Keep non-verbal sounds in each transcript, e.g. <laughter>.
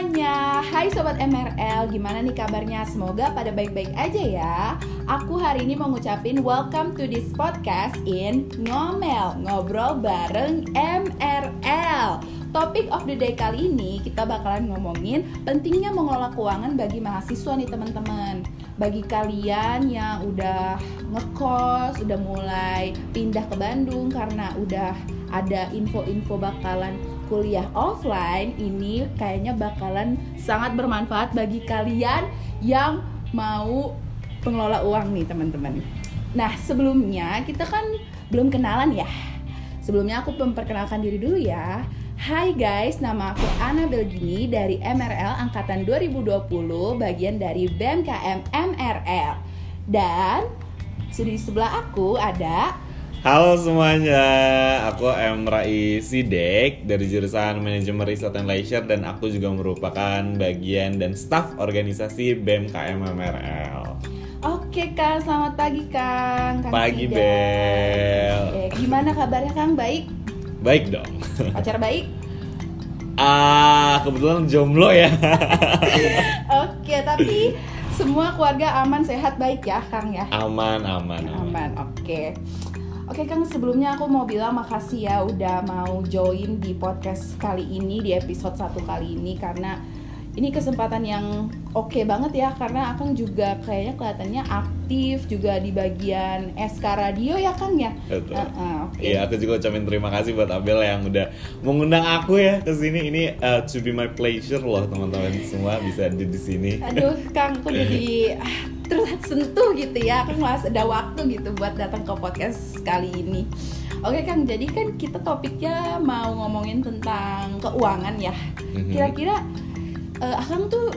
semuanya, hai Sobat MRL, gimana nih kabarnya? Semoga pada baik-baik aja ya. Aku hari ini mau ngucapin welcome to this podcast in Ngomel, Ngobrol bareng MRL Topik of the day kali ini kita bakalan ngomongin pentingnya mengelola keuangan bagi mahasiswa nih teman-teman. Bagi kalian yang udah ngekos, udah mulai pindah ke Bandung karena udah ada info-info bakalan kuliah offline ini kayaknya bakalan sangat bermanfaat bagi kalian yang mau pengelola uang nih teman-teman. Nah sebelumnya kita kan belum kenalan ya. Sebelumnya aku memperkenalkan diri dulu ya. Hai guys, nama aku Ana Belgini dari MRL Angkatan 2020 bagian dari BMKM MRL. Dan di sebelah aku ada Halo semuanya, aku M. Rai Sidek dari jurusan Manajemen Riset and Leisure dan aku juga merupakan bagian dan staff organisasi BMKM MRL. Oke Kang, selamat pagi Kang. Kang pagi Sidek. Bel. Oke, gimana kabarnya Kang? Baik? Baik dong. Pacar baik? Ah, kebetulan jomblo ya. <laughs> Oke, tapi semua keluarga aman, sehat, baik ya Kang ya? aman, aman, aman. Aman, oke. Oke Kang, sebelumnya aku mau bilang makasih ya udah mau join di podcast kali ini di episode satu kali ini karena ini kesempatan yang oke banget ya karena Akang juga kayaknya kelihatannya aktif juga di bagian SK Radio ya Kang ya. Betul. Heeh, oke. Iya, aku juga ucapin terima kasih buat Abel yang udah mengundang aku ya ke sini. Ini uh, to be my pleasure loh teman-teman semua bisa ada di sini. Aduh Kang, aku jadi <laughs> ah, terlihat sentuh gitu ya. Aku ngerasa ada waktu gitu buat datang ke podcast kali ini. Oke Kang, jadi kan kita topiknya mau ngomongin tentang keuangan ya. Mhm. Kira-kira eh, Akang tuh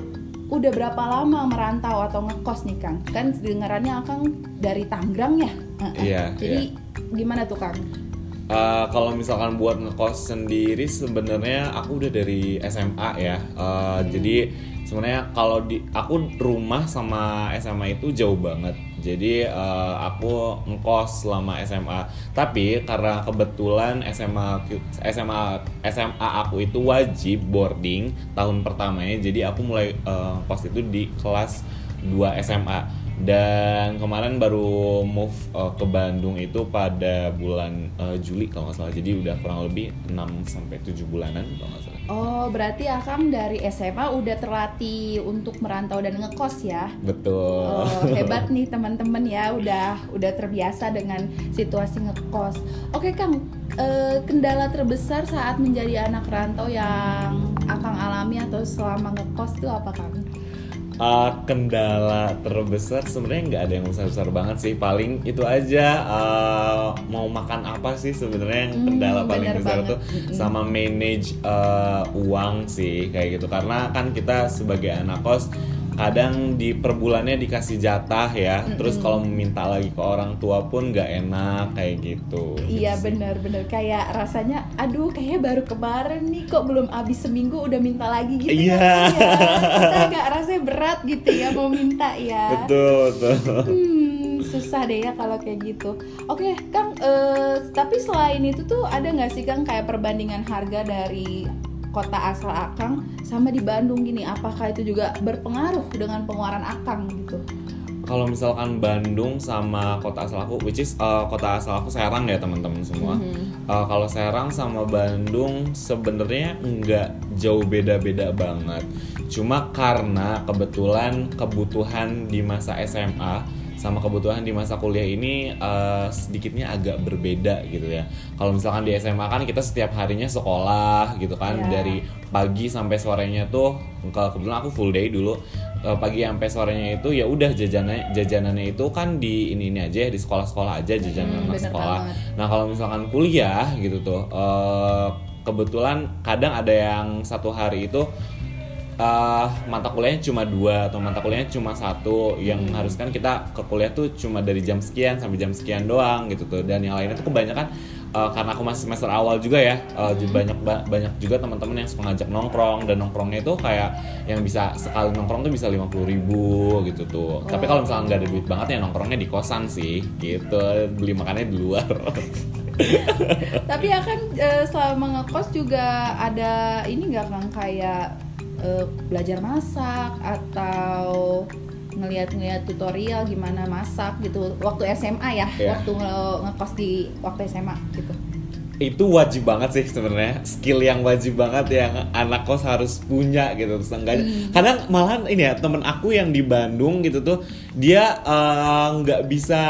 udah berapa lama merantau atau ngekos nih Kang? Kan dengarannya Akang dari Tangerang ya? Iya, Jadi gimana tuh Kang? Uh, kalau misalkan buat ngekos sendiri sebenarnya aku udah dari SMA ya. Uh, Jadi sebenarnya kalau di aku rumah sama SMA itu jauh banget. Jadi uh, aku ngekos selama SMA. Tapi karena kebetulan SMA SMA SMA aku itu wajib boarding tahun pertamanya. Jadi aku mulai uh, ngekos itu di kelas 2 SMA dan kemarin baru move uh, ke Bandung itu pada bulan uh, Juli kalau nggak salah jadi udah kurang lebih 6 sampai 7 bulanan kalau nggak salah Oh, berarti Akang dari SMA udah terlatih untuk merantau dan ngekos ya? betul Oh, hebat <laughs> nih teman-teman ya, udah udah terbiasa dengan situasi ngekos. Oke Kang, eh, kendala terbesar saat menjadi anak rantau yang Akang alami atau selama ngekos itu apa Kang? Uh, kendala terbesar sebenarnya nggak ada yang besar besar banget sih. Paling itu aja uh, mau makan apa sih sebenarnya yang Hmm, kendala paling bener besar banget. tuh? Sama manage uh, uang sih kayak gitu. Karena kan kita sebagai anak kos kadang di per bulannya dikasih jatah ya terus kalau meminta lagi ke orang tua pun nggak enak kayak gitu Iya benar-benar kayak rasanya, aduh kayaknya baru kemarin nih kok belum habis seminggu udah minta lagi gitu Iya. kan ya. Kita agak rasanya berat gitu ya mau minta ya. betul betul Hmm, susah deh ya kalau kayak gitu. Oke, Kang. eh, tapi selain itu tuh ada nggak sih Kang kayak perbandingan harga dari kota asal Akang sama di Bandung gini? Apakah itu juga berpengaruh dengan pengeluaran Akang gitu? kalau misalkan Bandung sama kota asal aku which is uh, kota asal aku Serang ya teman-teman semua Mhm. Uh, kalau Serang sama Bandung sebenarnya nggak jauh beda-beda banget. Cuma karena kebetulan kebutuhan di masa SMA sama kebutuhan di masa kuliah ini uh, sedikitnya agak berbeda gitu ya. Kalau misalkan di SMA kan kita setiap harinya sekolah gitu kan Iya. dari pagi sampai sorenya tuh kalau kebetulan aku full day dulu uh, pagi sampai sorenya itu ya udah jajanannya jajanannya itu kan di ini ini aja ya di sekolah-sekolah aja jajanan Hmm, anak sekolah. banget. Nah kalau misalkan kuliah gitu tuh, eh, kebetulan kadang ada yang satu hari itu eh, mata kuliahnya cuma dua atau mata kuliahnya cuma satu, yang harus kan kita ke kuliah tuh cuma dari jam sekian sampai jam sekian doang gitu tuh, dan yang lainnya tuh kebanyakan eh, karena aku masih semester awal juga ya, jadi banyak ba- banyak juga teman-teman yang suka ngajak nongkrong. Dan nongkrongnya itu kayak yang bisa sekali nongkrong tuh bisa lima puluh ribu gitu tuh. Tapi kalau misalnya nggak ada duit banget ya nongkrongnya di kosan sih, gitu. Beli makannya di luar. <laughs> Tapi ya kan selama ngekos juga ada ini nggak Kang? Kayak eh, belajar masak atau ngeliat-ngeliat tutorial gimana masak gitu. Waktu SMA ya Iya. waktu nge- ngekos di waktu SMA gitu. Itu wajib banget sih sebenarnya. Skill yang wajib banget yang anak kos harus punya gitu terus enggaknya kadang malahan ini ya temen aku yang di Bandung gitu tuh dia eh, nggak bisa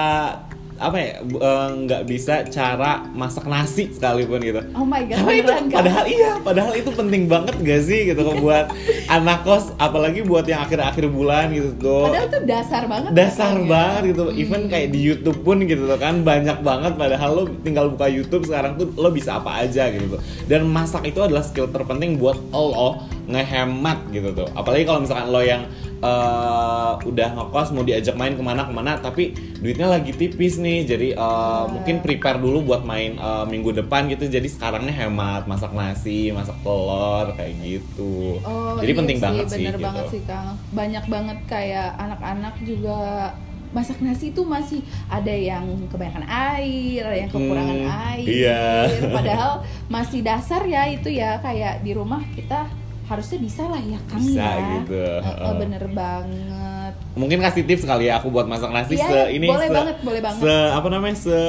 apa ya eh, nggak bisa cara masak nasi sekalipun gitu oh my god karena itu Kak? padahal iya padahal itu penting banget gak sih gitu buat <laughs> anak kos apalagi buat yang akhir-akhir bulan gitu tuh padahal tuh dasar banget dasar rasanya. banget gitu Hmm. even kayak di YouTube pun gitu tuh kan banyak banget padahal lo tinggal buka YouTube sekarang tuh lo bisa apa aja gitu tuh dan masak itu adalah skill terpenting buat lo ngehemat gitu tuh apalagi kalau misalkan lo yang eh, udah ngekos mau diajak main ke mana ke mana tapi duitnya lagi tipis nih jadi eh, mungkin prepare dulu buat main eh, minggu depan gitu jadi sekarangnya hemat masak nasi masak telur kayak gitu Oh, jadi iya penting sih, banget sih bener gitu. banget sih Kang banyak banget kayak anak-anak juga masak nasi itu masih ada yang kebanyakan air, ada yang kekurangan Hmm, air. iya. Padahal masih dasar ya itu ya kayak di rumah kita harusnya bisa lah ya Kang Bisa ya. gitu, heeh. bener banget. mungkin kasih tips kali ya aku buat masak nasi Iya, se iya, ini boleh se, banget, boleh banget. se apa namanya se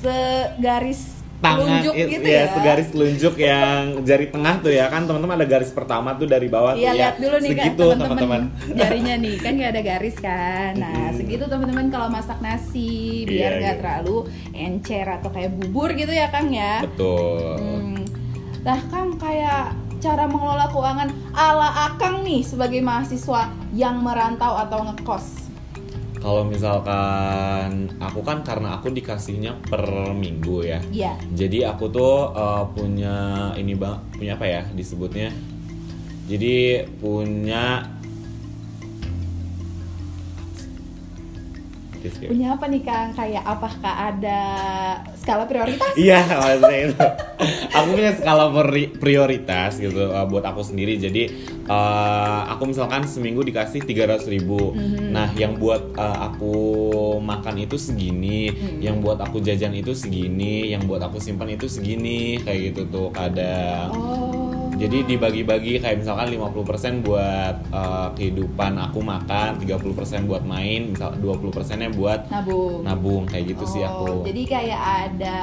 Segaris tangan telunjuk it- gitu ya, ya. segaris telunjuk yang jari tengah tuh ya kan teman-teman ada garis pertama tuh dari bawah Iya tuh ya lihat dulu nih kan segitu teman-teman jarinya nih kan nggak ada garis kan. Nah Mm-mm. segitu teman-teman kalau masak nasi biar Iya, nggak iya. terlalu encer atau kayak bubur gitu ya Kang ya. betul Hmm. Nah Kang kayak cara mengelola keuangan ala Akang nih sebagai mahasiswa yang merantau atau ngekos. kalau misalkan aku kan karena aku dikasihnya per minggu ya Iya. jadi aku tuh uh, punya ini bang punya apa ya disebutnya jadi punya Punya apa nih Kang? Kayak apakah ada skala prioritas? Iya, maksudnya itu. aku punya skala pri- prioritas gitu uh, buat aku sendiri. Jadi uh, aku misalkan seminggu dikasih 300.000 ribu. Mhm. Nah, yang buat uh, aku makan itu segini, Mhm. yang buat aku jajan itu segini, yang buat aku simpan itu segini, kayak gitu tuh kadang. Oh. Jadi dibagi-bagi kayak misalkan 50% buat uh, kehidupan aku makan, 30% buat main, misal 20%-nya buat nabung. nabung kayak gitu sih Oh, aku. Jadi kayak ada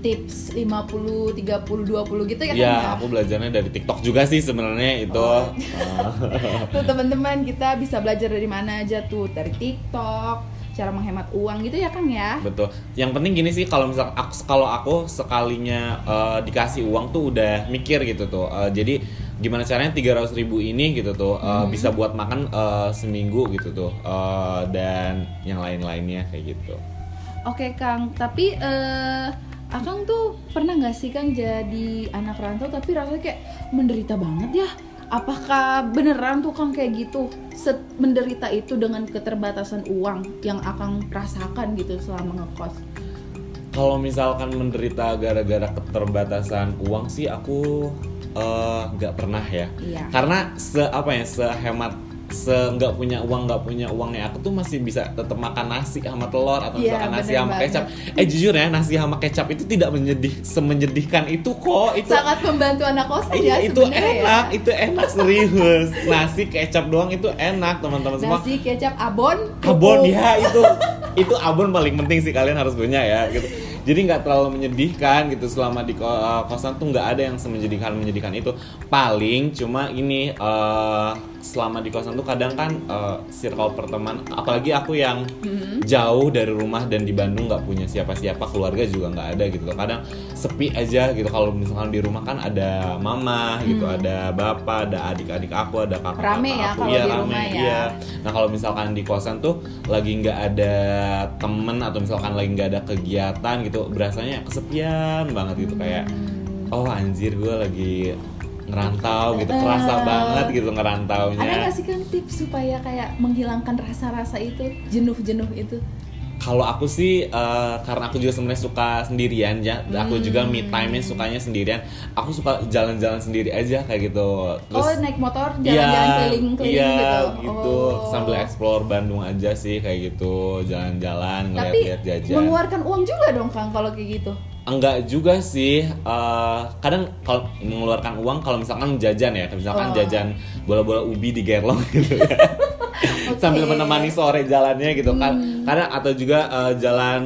tips 50 30 20 gitu ya kan Iya, ya? aku belajarnya dari TikTok juga sih sebenarnya itu. Oh. Uh, <laughs> Tuh teman-teman kita bisa belajar dari mana aja tuh dari TikTok, cara menghemat uang gitu ya Kang ya. betul. Yang penting gini sih kalau misal aku, kalau aku sekalinya uh, dikasih uang tuh udah mikir gitu tuh. Uh, jadi gimana caranya 300.000 ribu ini gitu tuh uh, Hmm. bisa buat makan uh, seminggu gitu tuh Uh, dan yang lain-lainnya kayak gitu. Oke Kang, tapi eh Akang tuh pernah nggak sih Kang jadi anak rantau tapi rasanya kayak menderita banget ya? Apakah beneran tuh Kang kayak gitu? Set menderita itu dengan keterbatasan uang yang Akang rasakan gitu selama ngekos? Kalau misalkan menderita gara-gara keterbatasan uang sih aku uh, nggak pernah ya. Iya. karena se apa ya sehemat se nggak punya uang nggak punya uangnya aku tuh masih bisa tetap makan nasi sama telur atau Iya, misalkan nasi sama banget. kecap eh jujur ya nasi sama kecap itu tidak menyedih semenyedihkan itu kok itu Sangat membantu anak kosan Iya ya itu sebenarnya enak, ya. itu enak serius. Nasi kecap doang itu enak teman-teman semua. Nasi kecap abon, Abon ya itu itu abon paling penting sih kalian harus punya ya gitu. Jadi nggak terlalu menyedihkan gitu selama di uh, kosan tuh nggak ada yang semenyedihkan menyedihkan itu. Paling cuma ini uh, selama di kosan tuh kadang kan uh, circle pertemanan, apalagi aku yang Hmm. jauh dari rumah dan di Bandung nggak punya siapa-siapa keluarga juga nggak ada gitu loh. Kadang sepi aja gitu kalau misalkan di rumah kan ada mama gitu, Hmm. ada bapak, ada adik-adik aku, ada kakak Rame ya aku. Iya, rame, rumah ya. iya. Nah kalau misalkan di kosan tuh lagi nggak ada temen atau misalkan lagi nggak ada kegiatan gitu, berasanya kesepian banget gitu kayak Hmm. oh anjir gue lagi ngerantau gitu, Eh. kerasa banget gitu Ada ngerantaunya. nggak sih kan tips supaya kayak menghilangkan rasa-rasa itu, jenuh-jenuh itu? Kalau aku sih eh, karena aku juga sebenarnya suka sendirian ya, aku Hmm. juga me time sukanya sendirian. Aku suka jalan-jalan sendiri aja kayak gitu. oh naik motor jalan-jalan keliling-keliling iya, gitu. gitu. Oh. Sambil explore Bandung aja sih kayak gitu, jalan-jalan ngeliat-liat jajan. mengeluarkan uang juga dong Kang kalau kayak gitu. Enggak juga sih. Eh, kadang kalau mengeluarkan uang kalau misalkan jajan ya, misalkan Oh. jajan bola-bola ubi di Gerlong <laughs> gitu ya. Sambil menemani sore jalannya gitu kan. Kadang atau juga eh, jalan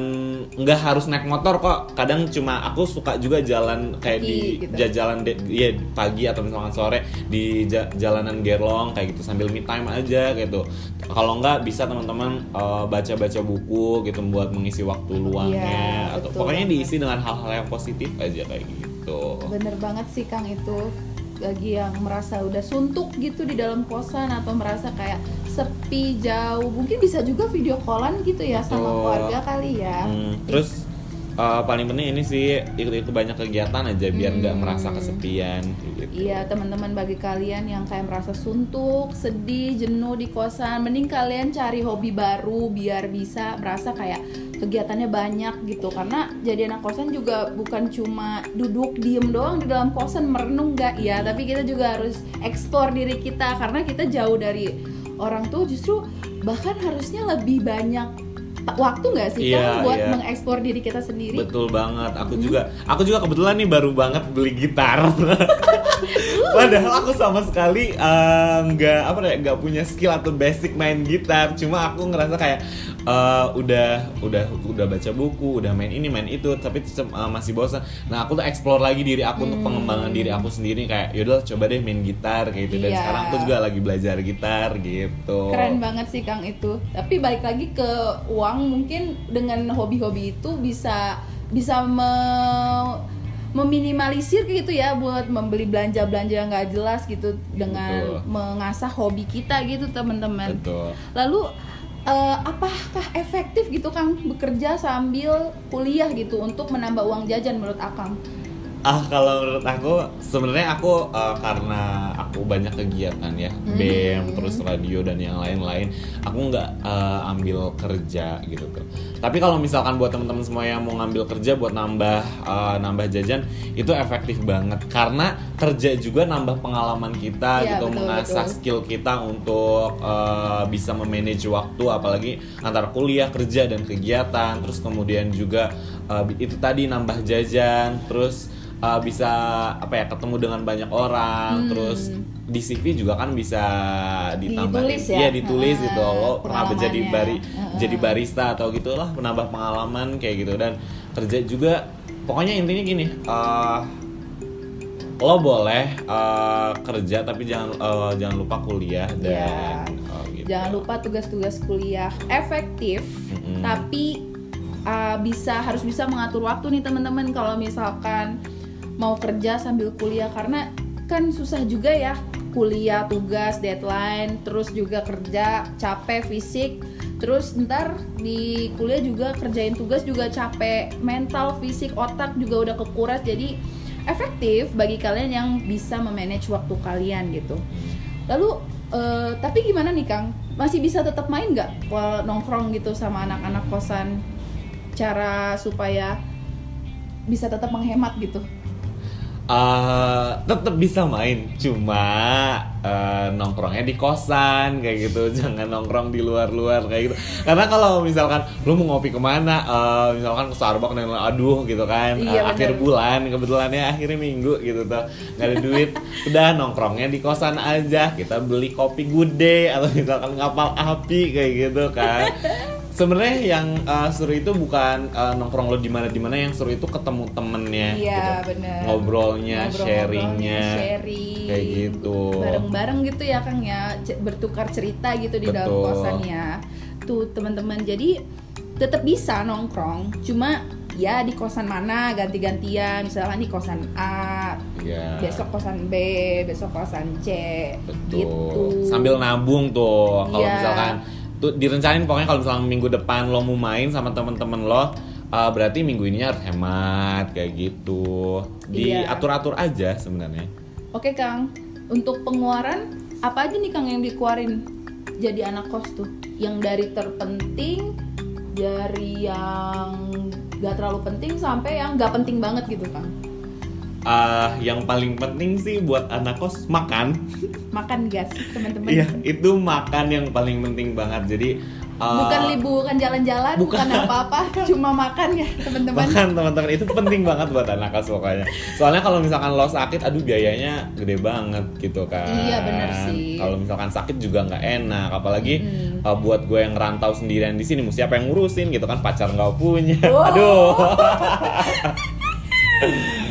nggak harus naik motor kok. Kadang cuma aku suka juga jalan kayak Pagi di gitu. ja- jalan de- iya pagi atau misalkan sore di ja- jalanan Gerlong kayak gitu sambil me time aja gitu. Kalau nggak bisa teman-teman eh, baca-baca buku gitu buat mengisi waktu luangnya Iya, atau betul pokoknya banget. diisi dengan hal-hal yang positif aja kayak gitu. Bener banget sih Kang itu bagi yang merasa udah suntuk gitu di dalam kosan atau merasa kayak sepi jauh. Mungkin bisa juga video callan gitu ya sama Betul. keluarga kali ya. Hmm, terus eh, paling penting ini sih ikut-ikut banyak kegiatan aja biar nggak Hmm. merasa kesepian gitu. Iya teman-teman bagi kalian yang kayak merasa suntuk, sedih, jenuh di kosan, mending kalian cari hobi baru biar bisa merasa kayak kegiatannya banyak gitu. Karena jadi anak kosan juga bukan cuma duduk diem doang di dalam kosan merenung nggak ya, tapi kita juga harus eksplor diri kita karena kita jauh dari orang tuh justru bahkan harusnya lebih banyak waktu nggak sih Iya, Kang, buat iya. mengeksplor diri kita sendiri. Betul banget. Aku Hmm. juga aku juga kebetulan nih baru banget beli gitar. <laughs> Padahal aku sama sekali eh, nggak apa ya nggak punya skill atau basic main gitar. Cuma aku ngerasa kayak eh, udah udah udah baca buku, udah main ini main itu, tapi eh, masih bosan. Nah aku tuh explore lagi diri aku untuk Hmm. pengembangan diri aku sendiri kayak yaudah coba deh main gitar kayak gitu. Dan Iya. sekarang aku juga lagi belajar gitar gitu. Keren banget sih Kang itu. Tapi balik lagi ke uang mungkin dengan hobi-hobi itu bisa bisa me- meminimalisir gitu ya buat membeli belanja-belanja yang nggak jelas gitu dengan Betul. mengasah hobi kita gitu teman-teman. Betul. Lalu eh, apakah efektif gitu Kang bekerja sambil kuliah gitu untuk menambah uang jajan menurut Akang? Ah kalau menurut aku sebenarnya aku eh, karena aku banyak kegiatan ya Hmm. BEM terus radio dan yang lain-lain aku nggak eh, ambil kerja gitu tuh. Tapi kalau misalkan buat teman-teman semua yang mau ngambil kerja buat nambah eh, nambah jajan itu efektif banget karena kerja juga nambah pengalaman kita Iya, gitu betul, mengasah betul. skill kita untuk eh, bisa memanage waktu apalagi antara kuliah kerja dan kegiatan terus kemudian juga eh, itu tadi nambah jajan terus eh, bisa apa ya ketemu dengan banyak orang Hmm. terus di CV juga kan bisa ditambahin Ditulis ya? iya ditulis Ah, gitu lo pernah jadi bari Ah. jadi barista atau gitulah menambah pengalaman kayak gitu dan kerja juga pokoknya intinya gini eh, lo boleh eh, kerja tapi jangan eh, jangan lupa kuliah dan oh, gitu. Jangan lupa tugas-tugas kuliah efektif, Mm-mm. tapi uh, bisa harus bisa mengatur waktu nih teman-teman kalau misalkan mau kerja sambil kuliah karena kan susah juga ya kuliah tugas deadline terus juga kerja capek fisik terus ntar di kuliah juga kerjain tugas juga capek mental fisik otak juga udah kekuras jadi efektif bagi kalian yang bisa memanage waktu kalian gitu Lalu eh, tapi gimana nih Kang? Masih bisa tetap main nggak nongkrong gitu sama anak-anak kosan? Cara supaya bisa tetap menghemat gitu. Eh, tetap bisa main cuma eh, nongkrongnya di kosan kayak gitu. <laughs> Jangan nongkrong di luar-luar kayak gitu. Karena kalau misalkan lu mau ngopi ke mana eh, misalkan ke Starbucks dan aduh gitu kan. Iya, eh, akhir bulan kebetulannya akhirnya minggu gitu tuh. Nggak ada duit <laughs> udah nongkrongnya di kosan aja. Kita beli kopi gude atau misalkan kapal api kayak gitu kan sebenarnya yang eh, seru itu bukan eh, nongkrong lo di mana di mana yang seru itu ketemu temennya Iya gitu bener. ngobrolnya, Ngobrol-ngobrolnya, sharingnya, sharing, kayak gitu. Bareng-bareng gitu ya Kang ya, c- bertukar cerita gitu di dalam Betul. kosan ya. Tuh teman-teman, jadi tetap bisa nongkrong, cuma ya di kosan mana ganti-gantian, misalkan di kosan A, Iya. besok kosan B, besok kosan C, Betul. gitu. Sambil nabung tuh. Kalau Iya. misalkan tuh direncanain pokoknya kalau misalkan minggu depan lo mau main sama temen-temen lo, uh, berarti minggu ini harus hemat kayak gitu. Iya. Diatur-atur aja sebenarnya. Oke Kang, untuk pengeluaran apa aja nih Kang yang dikeluarin jadi anak kos tuh? Yang dari terpenting, dari yang gak terlalu penting sampai yang gak penting banget gitu Kang. Ah, yang paling penting sih buat anak kos makan. <laughs> Makan gas teman-teman. Iya, itu makan yang paling penting banget. Jadi uh, bukan liburan jalan-jalan bukan bukan. apa-apa <laughs> cuma makan ya teman-teman Bahkan teman-teman itu penting banget buat anak kos pokoknya. Soalnya kalau misalkan lo sakit, aduh biayanya gede banget gitu kan. Iya, bener sih. Kalau misalkan sakit juga nggak enak, apalagi Mm-mm. uh, buat gue yang ngerantau sendirian di sini, mesti siapa yang ngurusin gitu kan? Pacar nggak punya. Wow. Aduh. <laughs>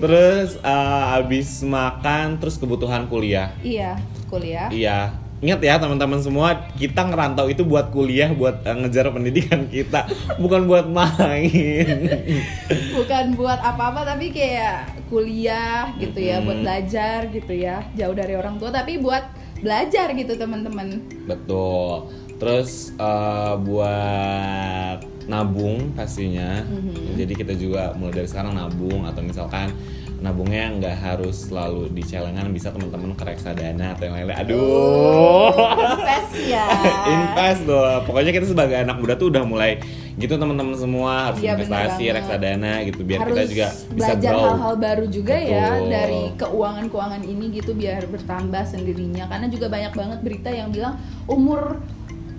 terus uh, abis makan, terus kebutuhan kuliah. iya kuliah Iya. Ingat ya teman-teman semua, kita ngerantau itu buat kuliah, buat uh, ngejar pendidikan kita, bukan buat main. <laughs> bukan buat apa-apa tapi kayak kuliah gitu ya buat Mm-mm. belajar gitu ya jauh dari orang tua tapi buat belajar gitu teman-teman Betul. Terus uh, buat nabung pastinya. Mhm. Jadi kita juga mulai dari sekarang nabung atau misalkan nabungnya nggak harus selalu di celengan bisa teman-teman ke reksadana atau yang lain-lain. Aduh. invest ya <laughs> Invest tuh. Pokoknya kita sebagai anak muda tuh udah mulai gitu teman-teman semua harus bener investasi reksadana gitu biar harus kita juga bisa belajar hal-hal baru juga ya Betul. dari keuangan-keuangan ini gitu biar bertambah sendirinya karena juga banyak banget berita yang bilang umur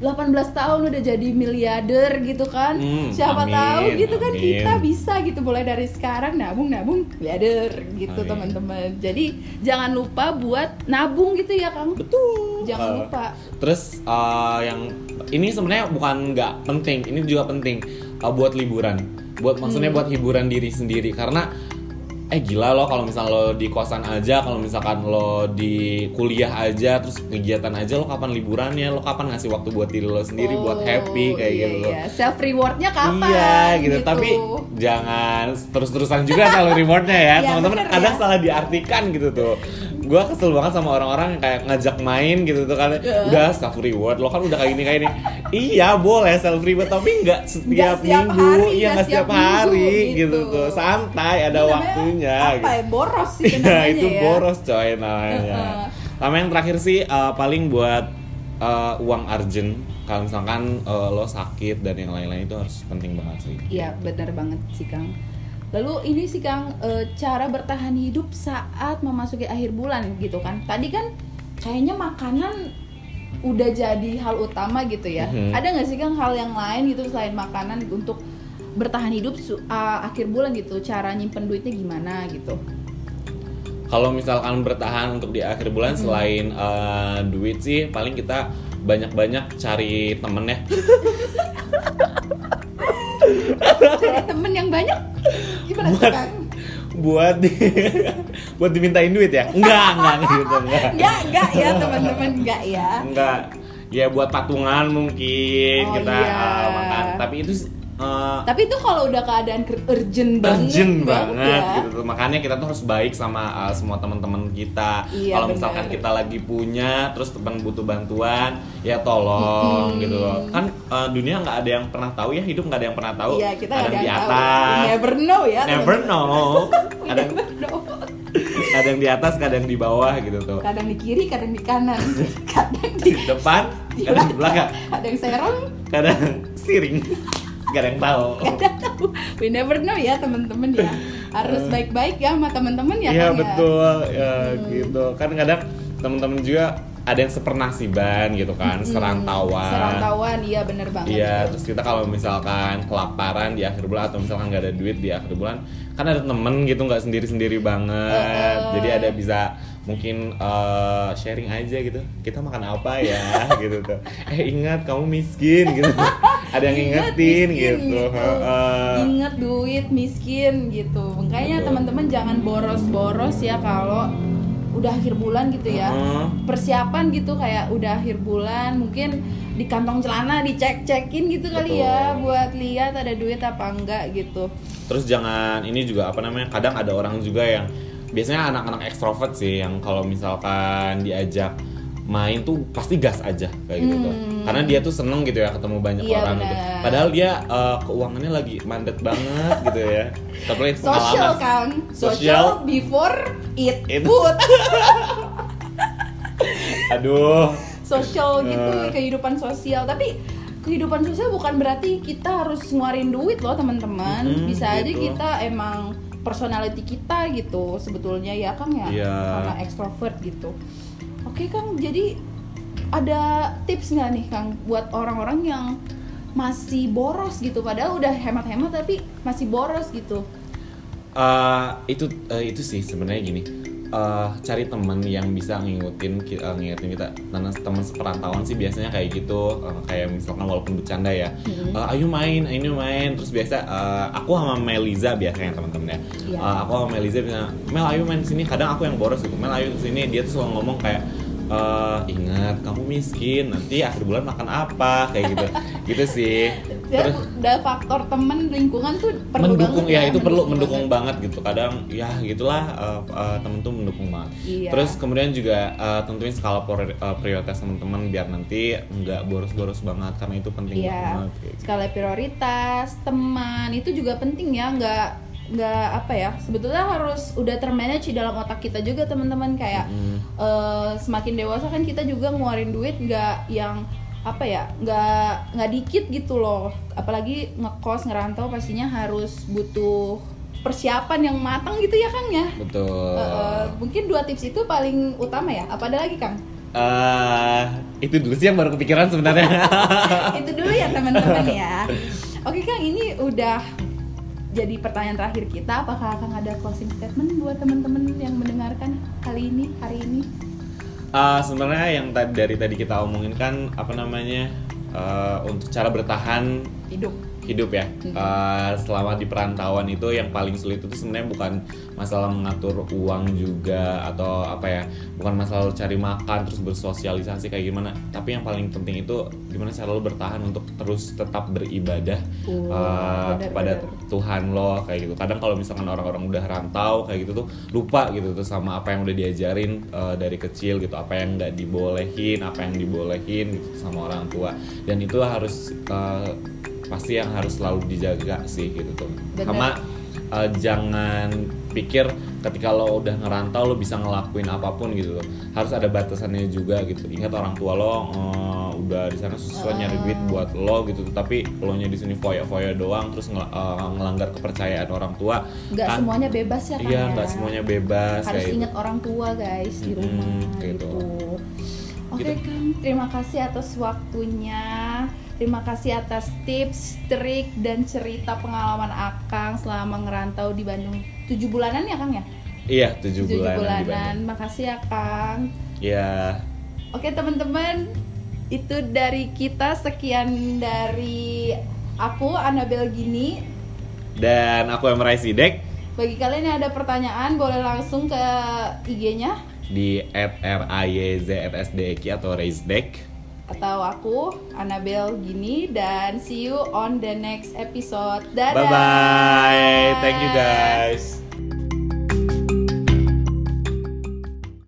18 tahun udah jadi miliarder gitu kan. Hmm, siapa amin, tahu gitu kan amin. kita bisa gitu mulai dari sekarang nabung nabung miliarder gitu teman-teman. Jadi jangan lupa buat nabung gitu ya kang. Betul. jangan Uh, lupa. Terus uh, yang ini sebenarnya bukan nggak penting, ini juga penting uh, buat liburan, buat maksudnya Hmm. buat hiburan diri sendiri. Karena eh gila loh kalau misal lo di kosan aja, kalau misalkan lo di kuliah aja, terus kegiatan aja lo kapan liburannya, lo kapan ngasih waktu buat diri lo sendiri, buat happy kayak iya, gitu iya. self rewardnya kapan Iya gitu. tapi jangan terus-terusan juga <laughs> selalu rewardnya ya Iya, teman-teman bener kadang ya. salah diartikan gitu tuh gue kesel banget sama orang-orang yang kayak ngajak main gitu tuh kan Iya. udah self reward lo kan udah kayak gini kayak ini iya boleh self reward tapi nggak setiap setiap minggu hari, iya nggak setiap setiap minggu, hari gitu. gitu. tuh santai ada namanya waktunya apa gitu. ya boros sih <laughs> Iya namanya itu ya boros coy namanya. Sama yang terakhir sih uh, paling buat uh, uang urgent. Kalau misalkan uh, lo sakit dan yang lain-lain itu harus penting banget sih. Iya benar banget sih Kang. Lalu ini sih Kang eh, cara bertahan hidup saat memasuki akhir bulan gitu kan. Tadi kan kayaknya makanan udah jadi hal utama gitu ya. Mhm. Ada nggak sih Kang hal yang lain gitu selain makanan untuk bertahan hidup ah, akhir bulan gitu. Cara nyimpen duitnya gimana gitu. Kalau misalkan bertahan untuk di akhir bulan Hmm. selain uh, duit sih paling kita banyak-banyak cari temen ya. <laughs> Cari temen yang banyak Buat- buat di, <laughs> buat dimintain duit ya? Enggak, enggak gitu enggak. <laughs> Enggak, enggak ya teman-teman, enggak ya. Enggak. Ya buat patungan mungkin Oh, kita iya. uh, makan. Tapi itu uh, Tapi itu kalau udah keadaan urgent banget, urgent banget ya. gitu tuh. Makanya kita tuh harus baik sama uh, semua teman-teman kita. Iya, Kalau misalkan kita lagi punya terus teman butuh bantuan, ya tolong Mm-mm. gitu loh. Kan uh, dunia nggak ada yang pernah tahu ya, hidup nggak ada yang pernah tahu. Iya, kita ada yang di atas. tahu. Never know ya. Never know. <laughs> <laughs> Ada never know. ada yang di atas, kadang di bawah gitu tuh. Kadang di kiri, kadang di kanan, <laughs> kadang Di di, depan, di kadang di belakang, Ada yang serong, kadang siring. Gak ada yang <laughs> tahu. We never know ya teman-teman ya. Harus baik-baik ya sama teman-teman ya. Iya Kang, ya? betul ya Hmm. gitu kan kadang teman-teman juga ada yang sepernasiban gitu kan Hmm, serantauan Serantauan, iya bener banget. Iya, terus kita kalau misalkan kelaparan di akhir bulan atau misalkan nggak ada duit di akhir bulan, kan ada temen gitu nggak sendiri-sendiri banget. Uh-uh. Jadi ada bisa mungkin eh, sharing aja gitu. Kita makan apa ya <laughs> gitu tuh. Eh ingat kamu miskin gitu. <laughs> ada yang Ingat ingetin miskin gitu. Heeh. Ingat duit miskin gitu. Makanya Betul. teman-teman jangan boros-boros ya kalau udah akhir bulan gitu ya. Heeh. Persiapan gitu kayak udah akhir bulan mungkin di kantong celana dicek-cekin gitu kali ya Betul. buat lihat ada duit apa enggak gitu. Terus jangan ini juga apa namanya? Kadang ada orang juga yang biasanya anak-anak ekstrovert sih yang kalau misalkan diajak main tuh pasti gas aja kayak gitu tuh. Hmm. Karena dia tuh seneng gitu ya ketemu banyak Iya, orang gitu. Padahal dia eh, keuangannya lagi mandet banget gitu ya. <laughs> Tapi itu Social pengalaman. Kang. Social. Social before eat Eat. food. <laughs> Aduh. Social gitu Eh. kehidupan sosial tapi kehidupan sosial bukan berarti kita harus ngeluarin duit loh teman-teman Mm-mm, bisa aja gitu. kita emang personality kita gitu sebetulnya ya Kang ya Iya. karena extrovert gitu oke Kang jadi ada tips nggak nih Kang buat orang-orang yang masih boros gitu? Padahal udah hemat-hemat tapi masih boros gitu. Eh, itu eh, itu sih sebenarnya gini. Eh, cari temen yang bisa ngikutin eh, ngingetin kita. Teman teman seperantauan sih biasanya kayak gitu. Eh, kayak misalkan walaupun bercanda ya. Eh, ayo main ayo main. Terus biasa eh, aku sama Meliza biasanya teman-temannya Iya. Eh, aku sama Meliza bilang Mel ayo main sini. Kadang aku yang boros gitu. Mel ayo sini. Dia tuh selalu ngomong kayak eh, ingat kamu miskin nanti akhir bulan makan apa kayak gitu <laughs> gitu sih ya terus udah faktor temen lingkungan tuh perlu mendukung banget ya itu perlu mendukung banget. banget gitu kadang ya gitulah uh, uh, temen tuh mendukung banget Iya. terus kemudian juga uh, tentuin skala priori- uh, prioritas teman-teman biar nanti nggak boros-boros banget karena itu penting Iya, banget gitu. skala prioritas, teman itu juga penting ya, nggak nggak apa ya, sebetulnya harus udah termanage di dalam otak kita juga teman-teman kayak Mm. eh, semakin dewasa kan kita juga ngeluarin duit nggak yang apa ya, nggak nggak dikit gitu loh, apalagi ngekos ngerantau pastinya harus butuh persiapan yang matang gitu ya Kang ya. betul Eh, eh, mungkin dua tips itu paling utama ya. Apa ada lagi Kang? Uh, itu dulu sih yang baru kepikiran sebenarnya <laughs> itu dulu ya teman-teman ya. <laughs> Oke Kang, ini udah jadi pertanyaan terakhir kita. Apakah Kang ada closing statement buat teman-teman yang mendengarkan kali ini hari ini? Uh, sebenarnya yang tadi dari tadi kita omongin kan apa namanya uh, untuk cara bertahan Hidup. Hidup ya. Mhm. Uh, selama di perantauan itu yang paling sulit itu sebenarnya bukan masalah mengatur uang juga atau apa ya bukan masalah cari makan terus bersosialisasi kayak gimana. Tapi yang paling penting itu gimana cara lo bertahan untuk terus tetap beribadah uh, kepada. Tuhan lo kayak gitu. Kadang kalau misalkan orang-orang udah rantau kayak gitu tuh lupa gitu tuh sama apa yang udah diajarin uh, dari kecil gitu. Apa yang nggak dibolehin apa yang dibolehin gitu sama orang tua. Dan itu harus uh, pasti yang harus selalu dijaga sih gitu tuh Bener. sama uh, jangan pikir ketika lo udah ngerantau lo bisa ngelakuin apa pun gitu loh harus ada batasannya juga gitu ingat orang tua lo uh, udah di sana susah nyari duit buat lo gitu tapi lo nya di sini foya-foya doang terus ngel- uh, ngelanggar kepercayaan orang tua Nggak kan- semuanya bebas ya Kang iya ya. nggak semuanya bebas Harus kayak gitu. ingat orang tua guys di rumah kayak gitu. gitu. Oke Gitu. Kang, terima kasih atas waktunya. Terima kasih atas tips, trik, dan cerita pengalaman Akang selama ngerantau di Bandung. Tujuh bulanan ya Kang ya? iya tujuh Tujuh bulanan, di bulanan. Makasih ya Kang. ya Oke teman-teman, itu dari kita sekian dari aku Anabel Gini. dan aku Emrai Sidek Bagi kalian yang ada pertanyaan boleh langsung ke IG-nya di @rayzsdeki atau Raisdek atau aku Anabel Gini dan see you on the next episode. Dadah. Bye bye. Thank you guys.